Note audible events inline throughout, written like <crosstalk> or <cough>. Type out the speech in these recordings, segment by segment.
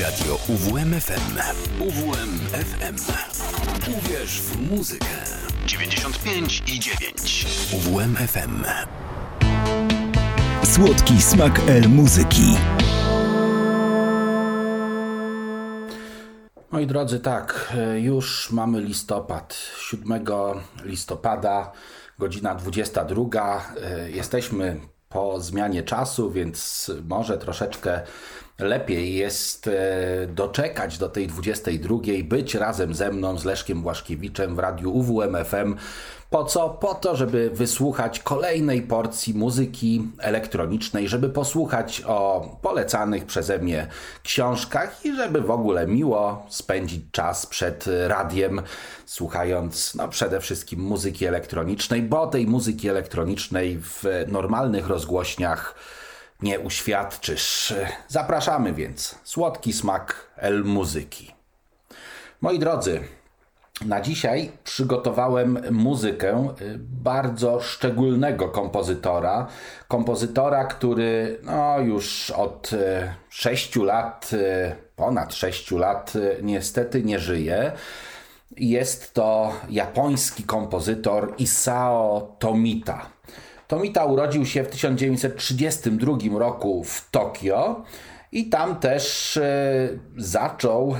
Radio UWMFM. UWMFM. Uwierz w muzykę. 95 i 9. UWMFM. Słodki smak El muzyki. Moi drodzy, tak, już mamy listopad. 7 listopada, godzina 22. Jesteśmy po zmianie czasu, więc może troszeczkę lepiej jest e, doczekać do tej 22, być razem ze mną, z Leszkiem Błaszkiewiczem w radiu UWMFM. Po co? Po to, żeby wysłuchać kolejnej porcji muzyki elektronicznej, żeby posłuchać o polecanych przeze mnie książkach i żeby w ogóle miło spędzić czas przed radiem, słuchając no, przede wszystkim muzyki elektronicznej, bo tej muzyki elektronicznej w normalnych rozgłośniach nie uświadczysz. Zapraszamy więc. Słodki smak El Muzyki. Moi drodzy, na dzisiaj przygotowałem muzykę y, bardzo szczególnego kompozytora. Kompozytora, który no, już od 6 y, lat, y, ponad 6 lat, niestety nie żyje. Jest to japoński kompozytor Isao Tomita. Tomita urodził się w 1932 roku w Tokio. I tam też e, zaczął e,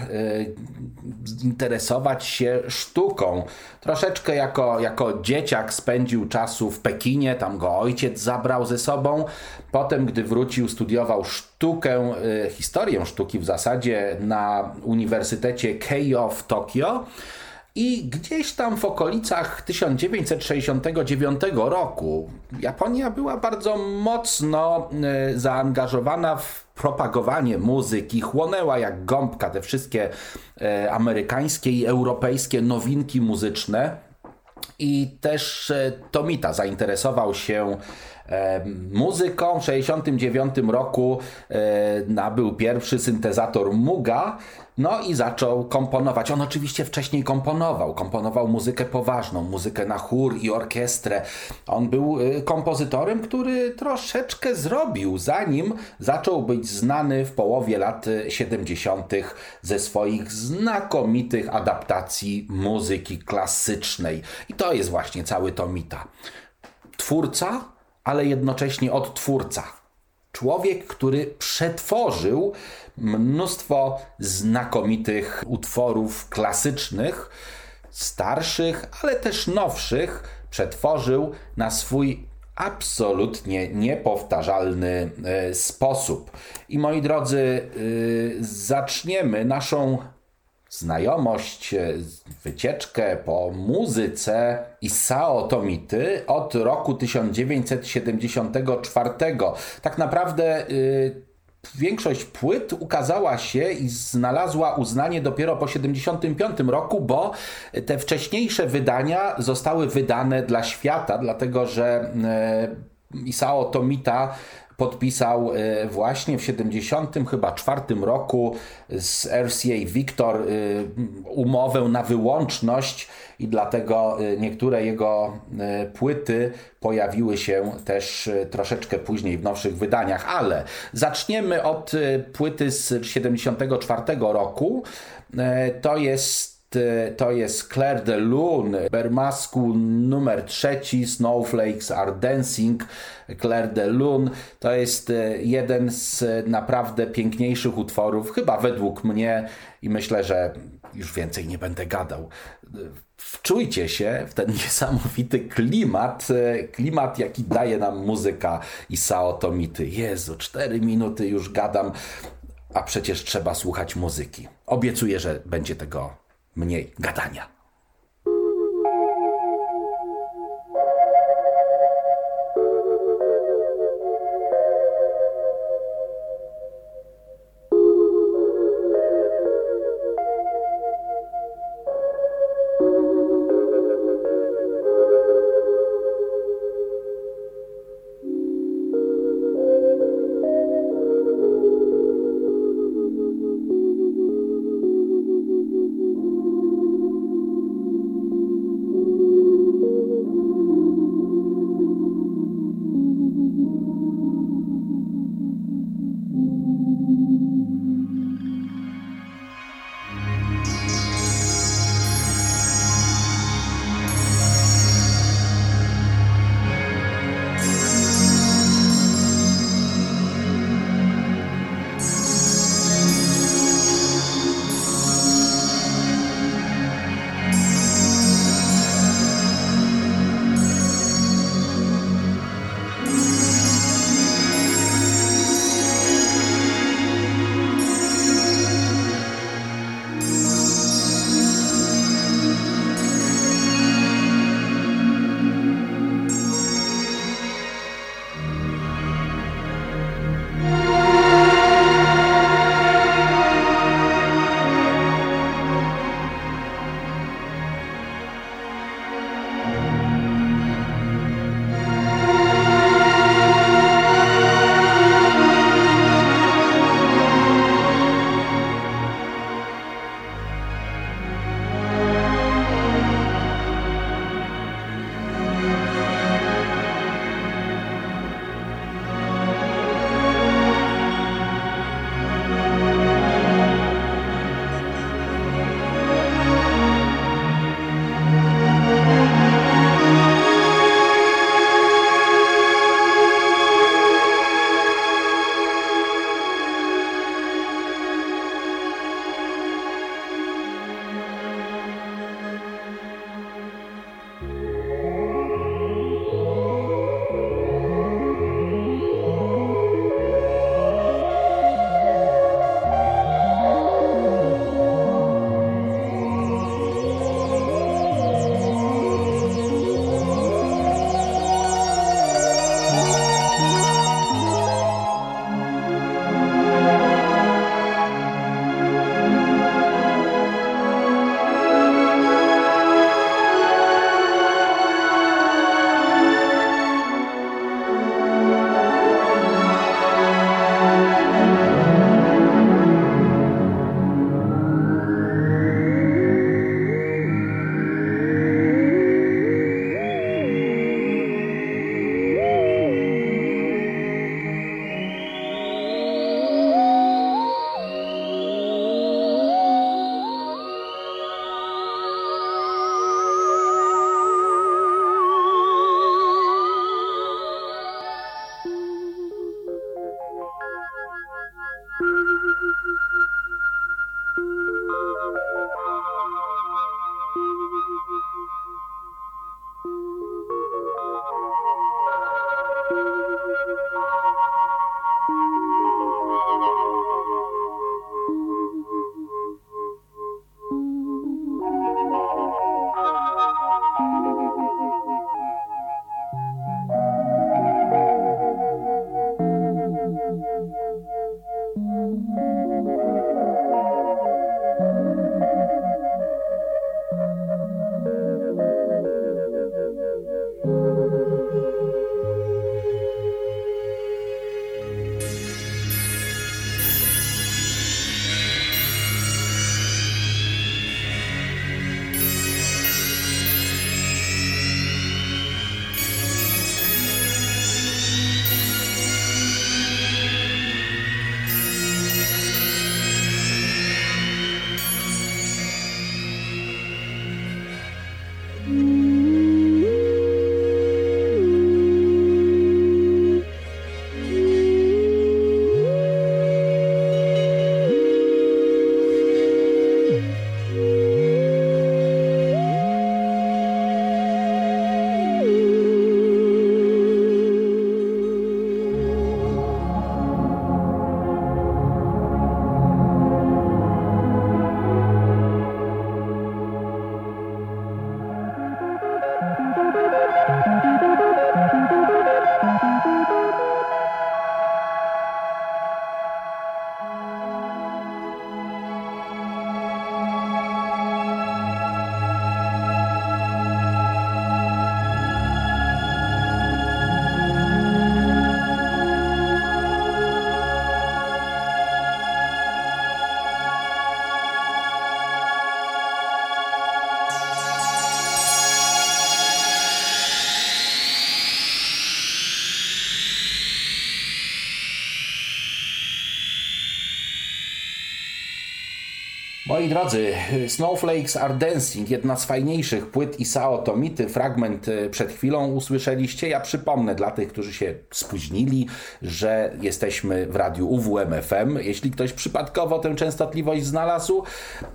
interesować się sztuką. Troszeczkę jako, jako dzieciak spędził czasu w Pekinie, tam go ojciec zabrał ze sobą. Potem, gdy wrócił, studiował sztukę, e, historię sztuki w zasadzie na Uniwersytecie Keio w Tokio. I gdzieś tam w okolicach 1969 roku Japonia była bardzo mocno e, zaangażowana w propagowanie muzyki, chłonęła jak gąbka te wszystkie e, amerykańskie i europejskie nowinki muzyczne. I też e, Tomita zainteresował się muzyką. W 1969 roku nabył pierwszy syntezator Muga no i zaczął komponować. On oczywiście wcześniej komponował. Komponował muzykę poważną, muzykę na chór i orkiestrę. On był y, kompozytorem, który troszeczkę zrobił, zanim zaczął być znany w połowie lat 70. ze swoich znakomitych adaptacji muzyki klasycznej. I to jest właśnie cały Tomita. Twórca, ale jednocześnie odtwórca. Człowiek, który przetworzył mnóstwo znakomitych utworów klasycznych, starszych, ale też nowszych, przetworzył na swój absolutnie niepowtarzalny e, sposób. I moi drodzy, e, zaczniemy naszą znajomość, e, wycieczkę po muzyce Isao Tomity od roku 1974. Tak naprawdę większość płyt ukazała się i znalazła uznanie dopiero po 75 roku, bo te wcześniejsze wydania zostały wydane dla świata, dlatego że e, Isao Tomita podpisał e, właśnie w 70 chyba czwartym roku z RCA Victor e, umowę na wyłączność i dlatego e, niektóre jego płyty pojawiły się też troszeczkę później w nowszych wydaniach, ale zaczniemy od płyty z 74 roku. To jest to jest Claire de Lune, Bermasku numer trzeci, Snowflakes are Dancing, Claire de Lune. To jest y, jeden z naprawdę piękniejszych utworów, chyba według mnie i myślę, że już więcej nie będę gadał. Wczujcie się w ten <laughs> niesamowity klimat, y, klimat jaki daje nam muzyka i Tomity. Jezu, cztery minuty już gadam, a przecież trzeba słuchać muzyki. Obiecuję, że będzie tego мне гадания. Moi drodzy, Snowflakes Are Dancing, jedna z fajniejszych płyt Isao Tomity, fragment e, przed chwilą usłyszeliście. Ja przypomnę dla tych, którzy się spóźnili, że jesteśmy w radiu UWMFM, jeśli ktoś przypadkowo tę częstotliwość znalazł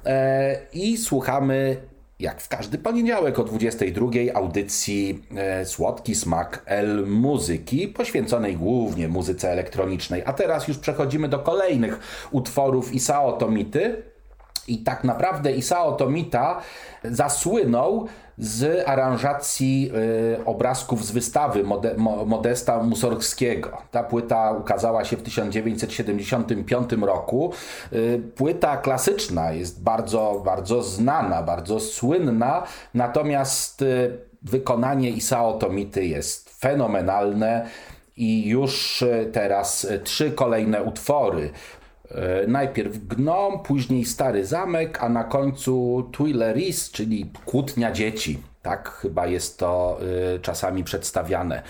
e, i słuchamy jak w każdy poniedziałek o 22 audycji e, Słodki Smak L Muzyki, poświęconej głównie muzyce elektronicznej. A teraz już przechodzimy do kolejnych utworów Isao Tomity. I tak naprawdę Isao Tomita zasłynął z aranżacji y, obrazków z wystawy Mode, Modesta Musorgskiego. Ta płyta ukazała się w 1975 roku. Y, płyta klasyczna jest bardzo, bardzo znana, bardzo słynna, natomiast y, wykonanie Isao Tomity jest fenomenalne i już teraz trzy kolejne utwory najpierw Gnom, później Stary Zamek, a na końcu Tuileries, czyli Kłótnia Dzieci. Tak chyba jest to y, czasami przedstawiane.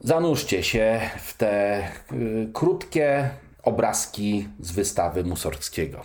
Zanurzcie się w te y, krótkie obrazki z wystawy Musorgskiego.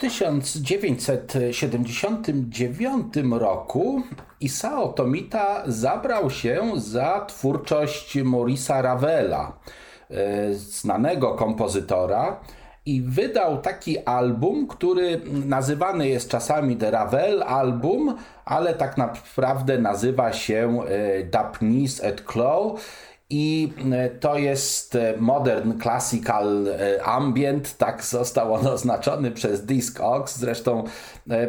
1979 roku Isao Tomita zabrał się za twórczość Maurisa Ravela, znanego kompozytora, i wydał taki album, który nazywany jest czasami The Ravel Album, ale tak naprawdę nazywa się e, Dapnis et Claw i e, to jest e, Modern Classical e, Ambient, tak został on oznaczony przez Discogs. Zresztą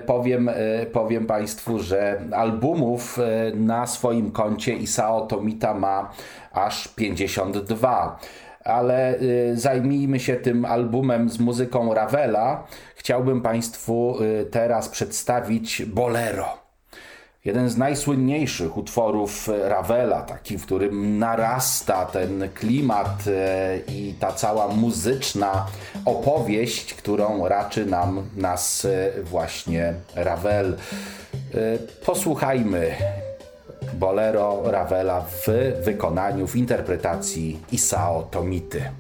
powiem, powiem Państwu, że albumów na swoim koncie Isao Tomita ma aż 52 ale zajmijmy się tym albumem z muzyką Ravela. Chciałbym Państwu teraz przedstawić Bolero. Jeden z najsłynniejszych utworów Ravela, taki, w którym narasta ten klimat i ta cała muzyczna opowieść, którą raczy nam nas właśnie Ravel. Posłuchajmy Bolero Ravela w wykonaniu, w interpretacji Isao Tomity.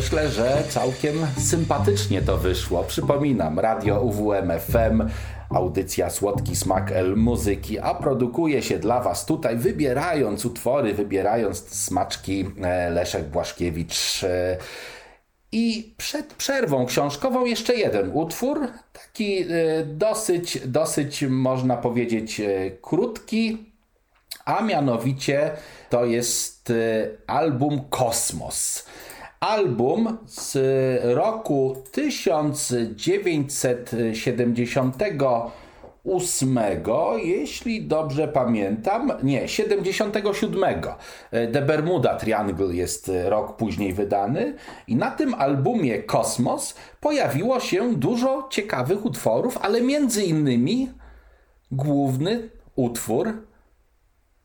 Myślę, że całkiem sympatycznie to wyszło. Przypominam, radio UWM FM, audycja Słodki Smak El Muzyki, a produkuje się dla Was tutaj, wybierając utwory, wybierając smaczki e, Leszek Błaszkiewicz. E, I przed przerwą książkową jeszcze jeden utwór, taki e, dosyć, dosyć można powiedzieć krótki, a mianowicie to jest album Kosmos. Album z roku 1978, jeśli dobrze pamiętam, nie, 77. The Bermuda Triangle jest rok później wydany i na tym albumie Kosmos pojawiło się dużo ciekawych utworów, ale między innymi główny utwór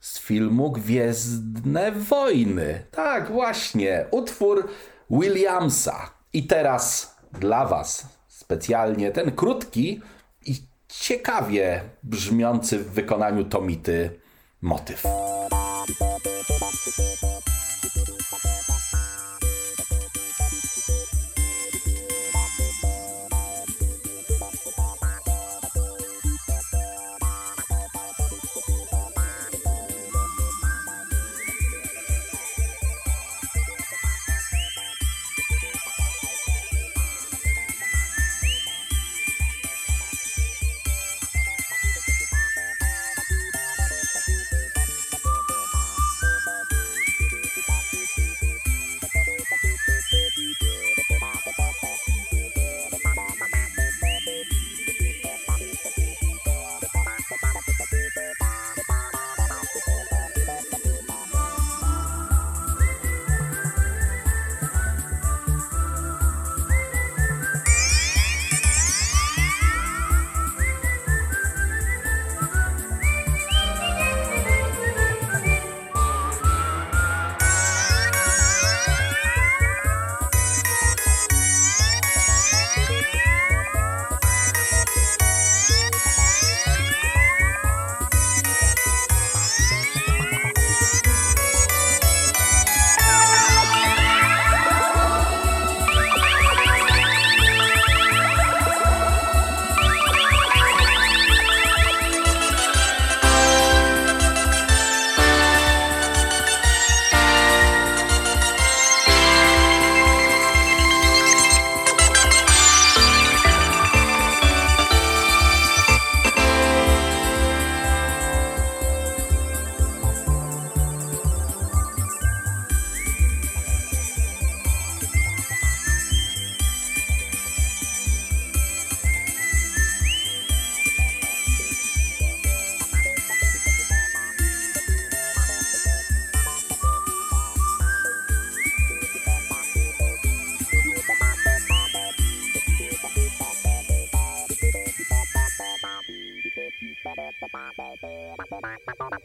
z filmu Gwiezdne Wojny. Tak, właśnie, utwór Williamsa. I teraz dla Was specjalnie ten krótki i ciekawie brzmiący w wykonaniu Tomity motyw.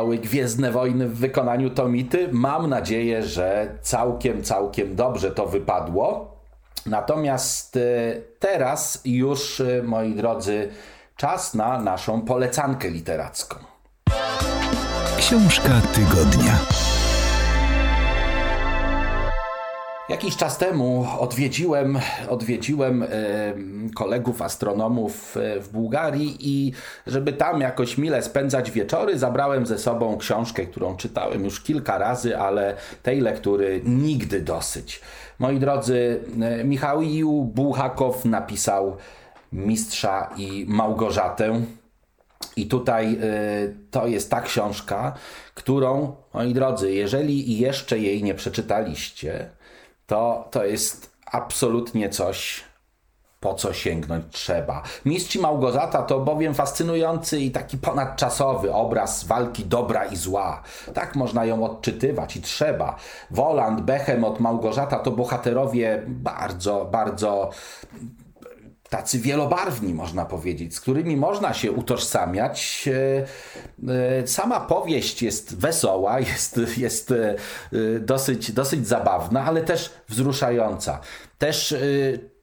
Podobały Gwiezdne Wojny w wykonaniu Tomity. Mam nadzieję, że całkiem, całkiem dobrze to wypadło. Natomiast e, teraz już, e, moi drodzy, czas na naszą polecankę literacką. Książka tygodnia. Jakiś czas temu odwiedziłem, odwiedziłem kolegów astronomów e, w Bułgarii i żeby tam jakoś mile spędzać wieczory, zabrałem ze sobą książkę, którą czytałem już kilka razy, ale tej lektury nigdy dosyć. Moi drodzy, e, Michał Bułhakow napisał Mistrza i Małgorzatę. I tutaj y, to jest ta książka, którą, moi drodzy, jeżeli jeszcze jej nie przeczytaliście, to to jest absolutnie coś, po co sięgnąć trzeba. Mistrz Małgorzata to bowiem fascynujący i taki ponadczasowy obraz walki dobra i zła. Tak można ją odczytywać i trzeba. Woland, Behemoth, Małgorzata to bohaterowie bardzo, bardzo tacy wielobarwni, można powiedzieć, z którymi można się utożsamiać. E, e, sama powieść jest wesoła, <laughs> jest, jest e, dosyć, dosyć zabawna, ale też wzruszająca. Też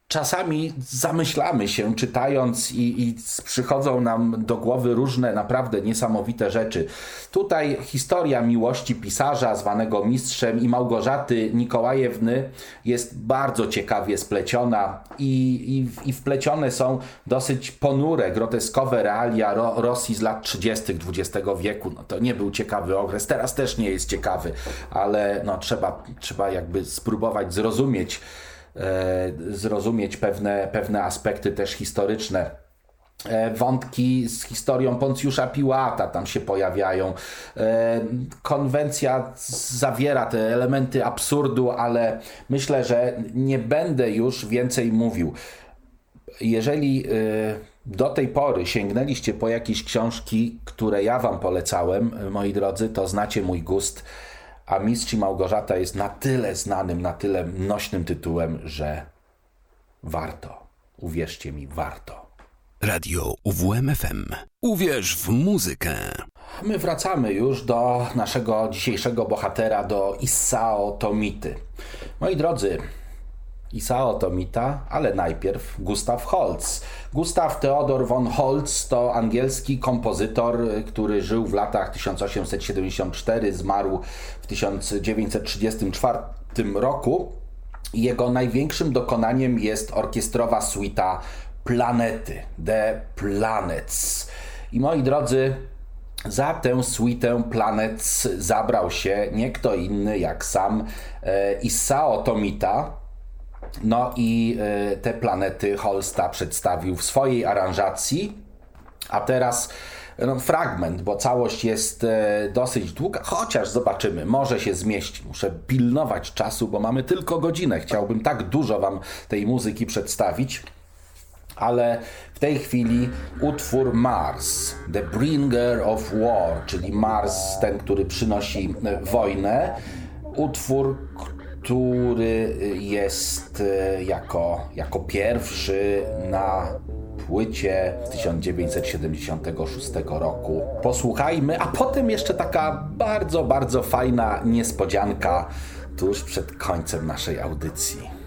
czasami zamyślamy się, czytając, i, i, przychodzą nam do głowy różne naprawdę niesamowite rzeczy. Tutaj historia miłości pisarza zwanego mistrzem i Małgorzaty Nikołajewny jest bardzo ciekawie spleciona i, i, i wplecione są dosyć ponure, groteskowe realia Ro, Rosji z lat 30. XX wieku. No, to nie był ciekawy okres, teraz też nie jest ciekawy, ale no, trzeba, trzeba jakby spróbować zrozumieć zrozumieć pewne, pewne aspekty też historyczne. E, wątki z historią Poncjusza Piłata tam się pojawiają. E, konwencja zawiera te elementy absurdu, ale myślę, że nie będę już więcej mówił. Jeżeli do tej pory sięgnęliście po jakieś książki, które ja Wam polecałem, moi drodzy, to znacie mój gust a Mistrz i Małgorzata jest na tyle znanym, na tyle nośnym tytułem, że warto. Uwierzcie mi, warto. Radio UWMFM. Uwierz w muzykę. My wracamy już do naszego dzisiejszego bohatera, do Isao Tomity. Moi drodzy, Isao Tomita, ale najpierw Gustav Holst. Gustav Theodor von Holst to angielski kompozytor, który żył w latach 1874, zmarł w 1934 roku. Jego największym dokonaniem jest orkiestrowa suita Planety, The Planets. I moi drodzy, za tę suitę Planets zabrał się nie kto inny jak sam e, Isao Tomita, no i e, te planety Holsta przedstawił w swojej aranżacji, a teraz no, fragment, bo całość jest e, dosyć długa, chociaż zobaczymy, może się zmieści. Muszę pilnować czasu, bo mamy tylko godzinę. Chciałbym tak dużo Wam tej muzyki przedstawić. Ale w tej chwili utwór Mars, The Bringer of War, czyli Mars, ten, który przynosi e, wojnę. Utwór, który jest e, jako, jako pierwszy na płycie z 1976 roku. Posłuchajmy, a potem jeszcze taka bardzo, bardzo fajna niespodzianka tuż przed końcem naszej audycji.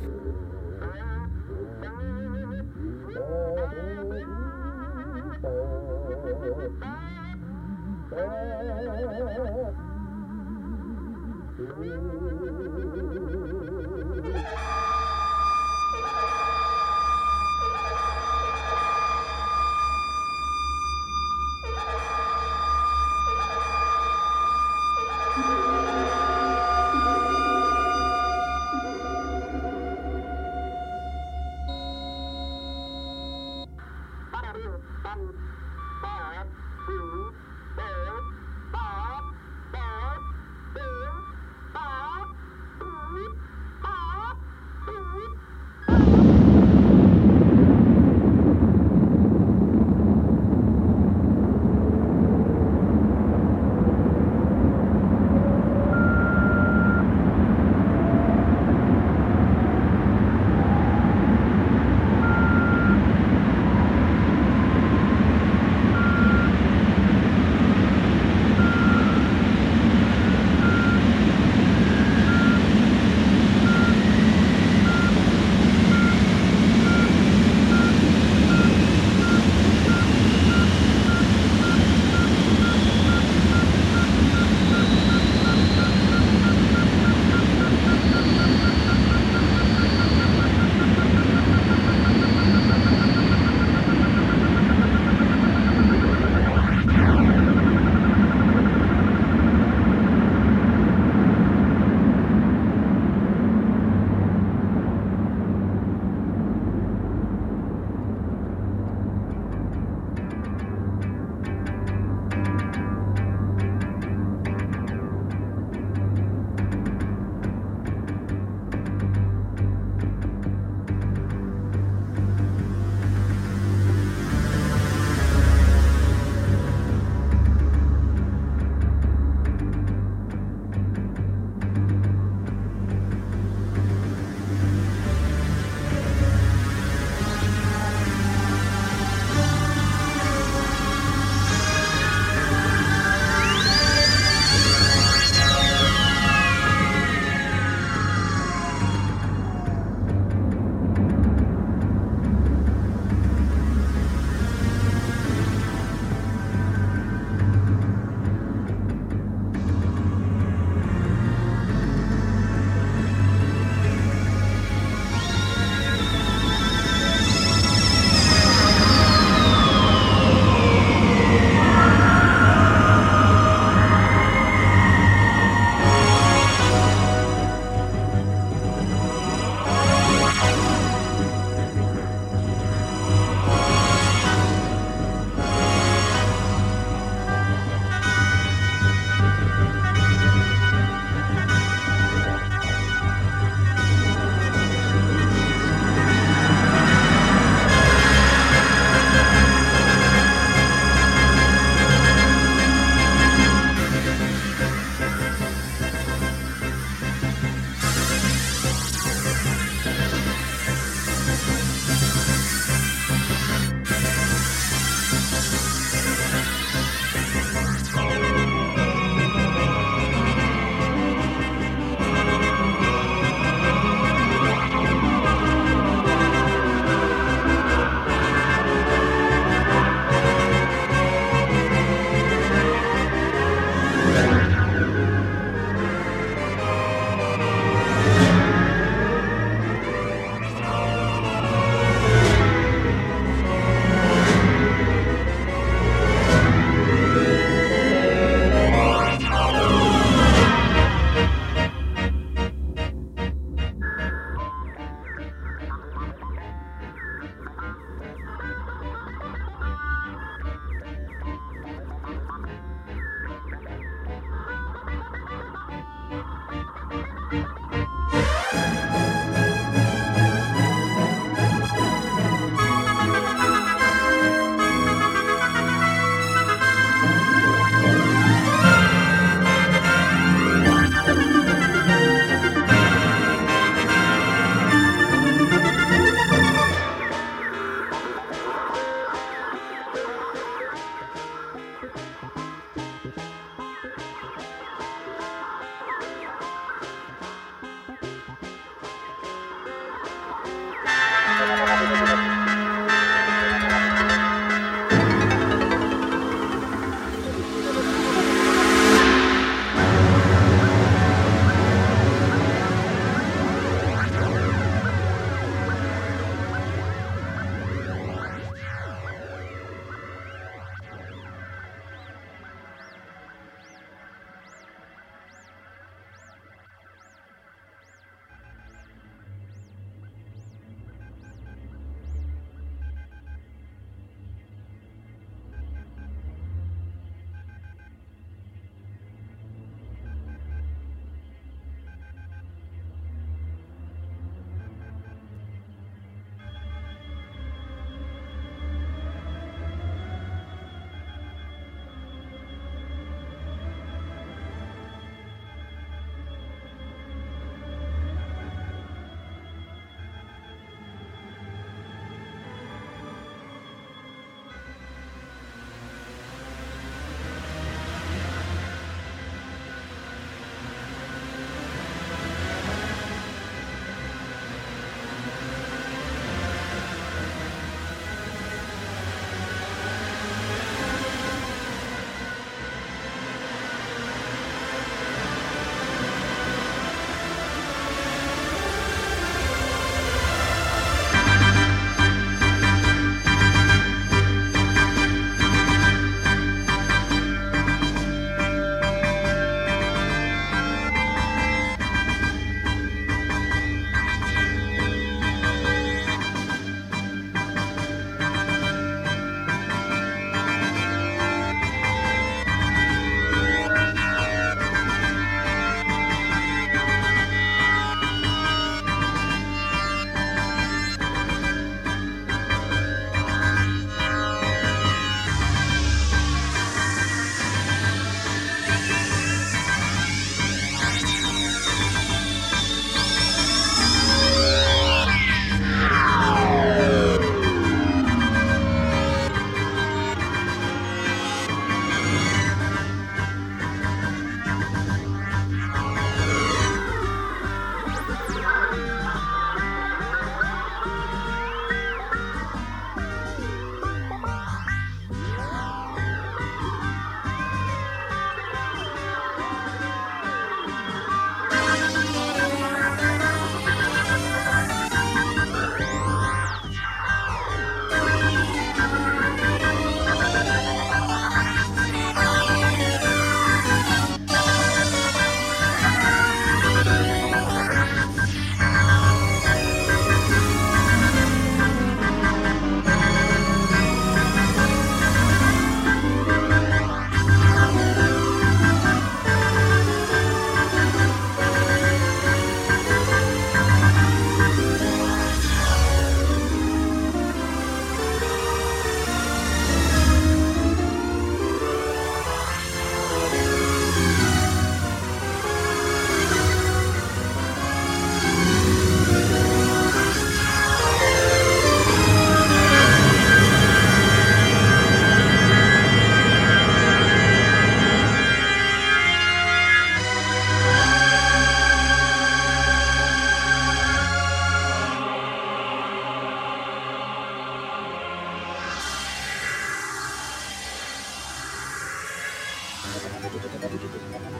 ちょっと。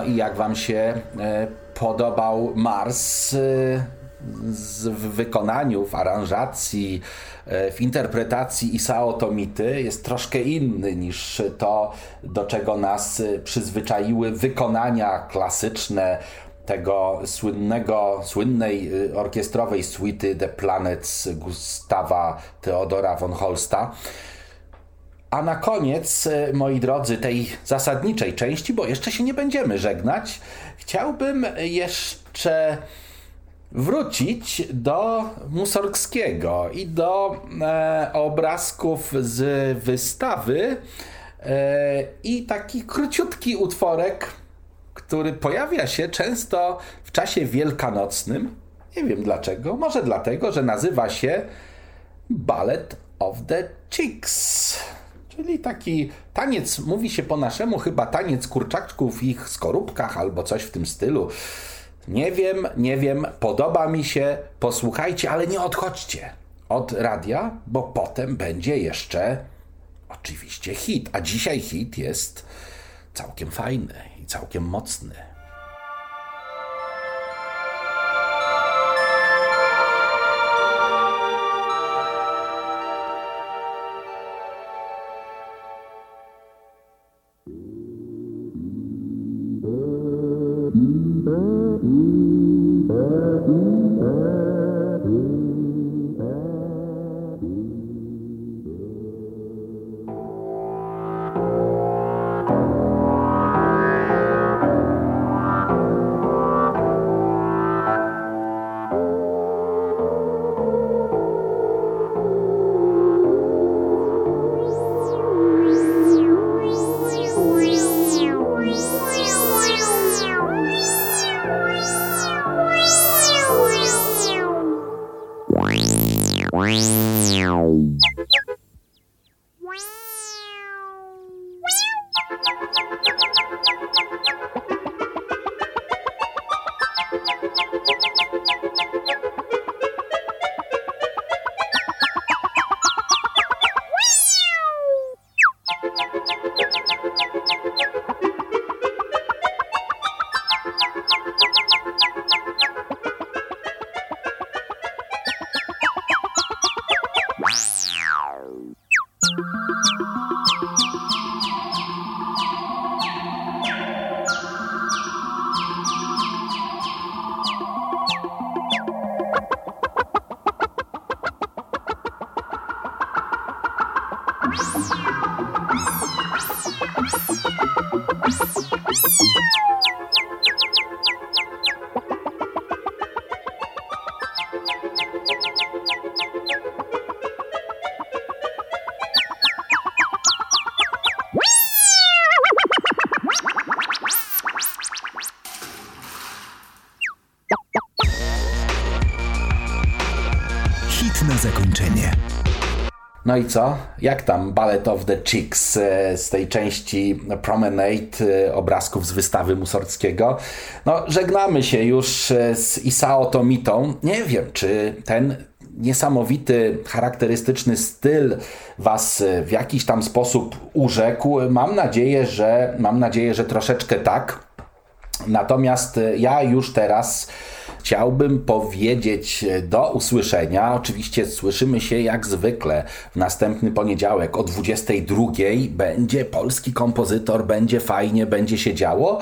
No i jak Wam się e, podobał Mars e, w wykonaniu, w aranżacji, e, w interpretacji Isao Tomity jest troszkę inny niż to, do czego nas przyzwyczaiły wykonania klasyczne tego słynnego, słynnej orkiestrowej suity The Planets Gustawa Theodora von Holsta. A na koniec, e, moi drodzy, tej zasadniczej części, bo jeszcze się nie będziemy żegnać, chciałbym jeszcze wrócić do Musorgskiego i do e, obrazków z wystawy e, i taki króciutki utworek, który pojawia się często w czasie wielkanocnym. Nie wiem dlaczego, może dlatego, że nazywa się Ballet of the Chicks. Czyli taki taniec, mówi się po naszemu chyba taniec kurczaczków w ich skorupkach albo coś w tym stylu. Nie wiem, nie wiem, podoba mi się, posłuchajcie, ale nie odchodźcie od radia, bo potem będzie jeszcze oczywiście hit. A dzisiaj hit jest całkiem fajny i całkiem mocny. No i co? Jak tam Ballet of the Chicks e, z tej części Promenade e, obrazków z wystawy Musorgskiego? No, żegnamy się już e, z Isao Tomitą. Nie wiem, czy ten niesamowity, charakterystyczny styl Was w jakiś tam sposób urzekł. Mam nadzieję, że mam nadzieję, że troszeczkę tak. Natomiast ja już teraz chciałbym powiedzieć do usłyszenia. Oczywiście słyszymy się jak zwykle w następny poniedziałek o 22 będzie polski kompozytor, będzie fajnie, będzie się działo.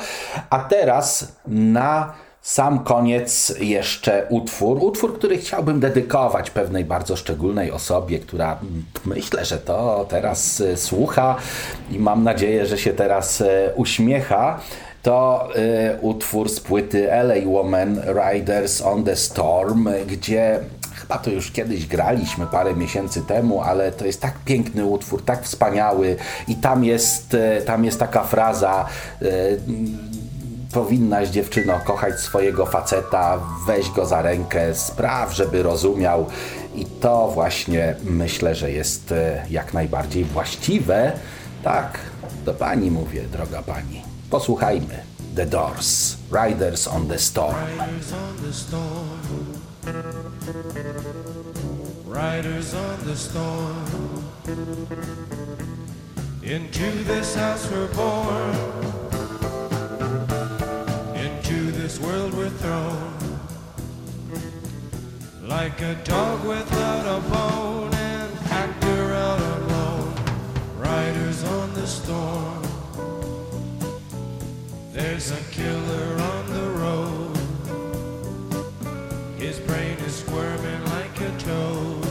A teraz na sam koniec jeszcze utwór. Utwór, który chciałbym dedykować pewnej bardzo szczególnej osobie, która myślę, że to teraz e, słucha i mam nadzieję, że się teraz e, uśmiecha to y, utwór z płyty LA Woman Riders on the Storm, gdzie Chyba to już kiedyś graliśmy parę miesięcy temu, ale to jest tak piękny utwór, tak wspaniały i tam jest, e, tam jest taka fraza e, powinnaś dziewczyno kochać swojego faceta, weź go za rękę, spraw, żeby rozumiał. I to właśnie myślę, że jest e, jak najbardziej właściwe. Tak, do pani mówię, droga pani. Posłuchajmy. The Doors, Riders on the Storm. Riders on the storm. Riders on the storm. Into this house we're born. Into this world we're thrown. Like a dog without a bone and actor out alone. Riders on the storm. There's a killer on the road. His brain is squirming like a toad.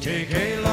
Take a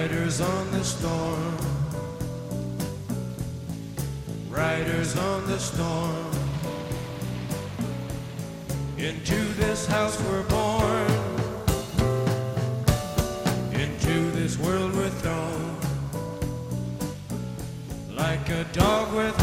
Riders on the storm. Riders on the storm. Into this house we're born. Into this world we're thrown. Like a dog without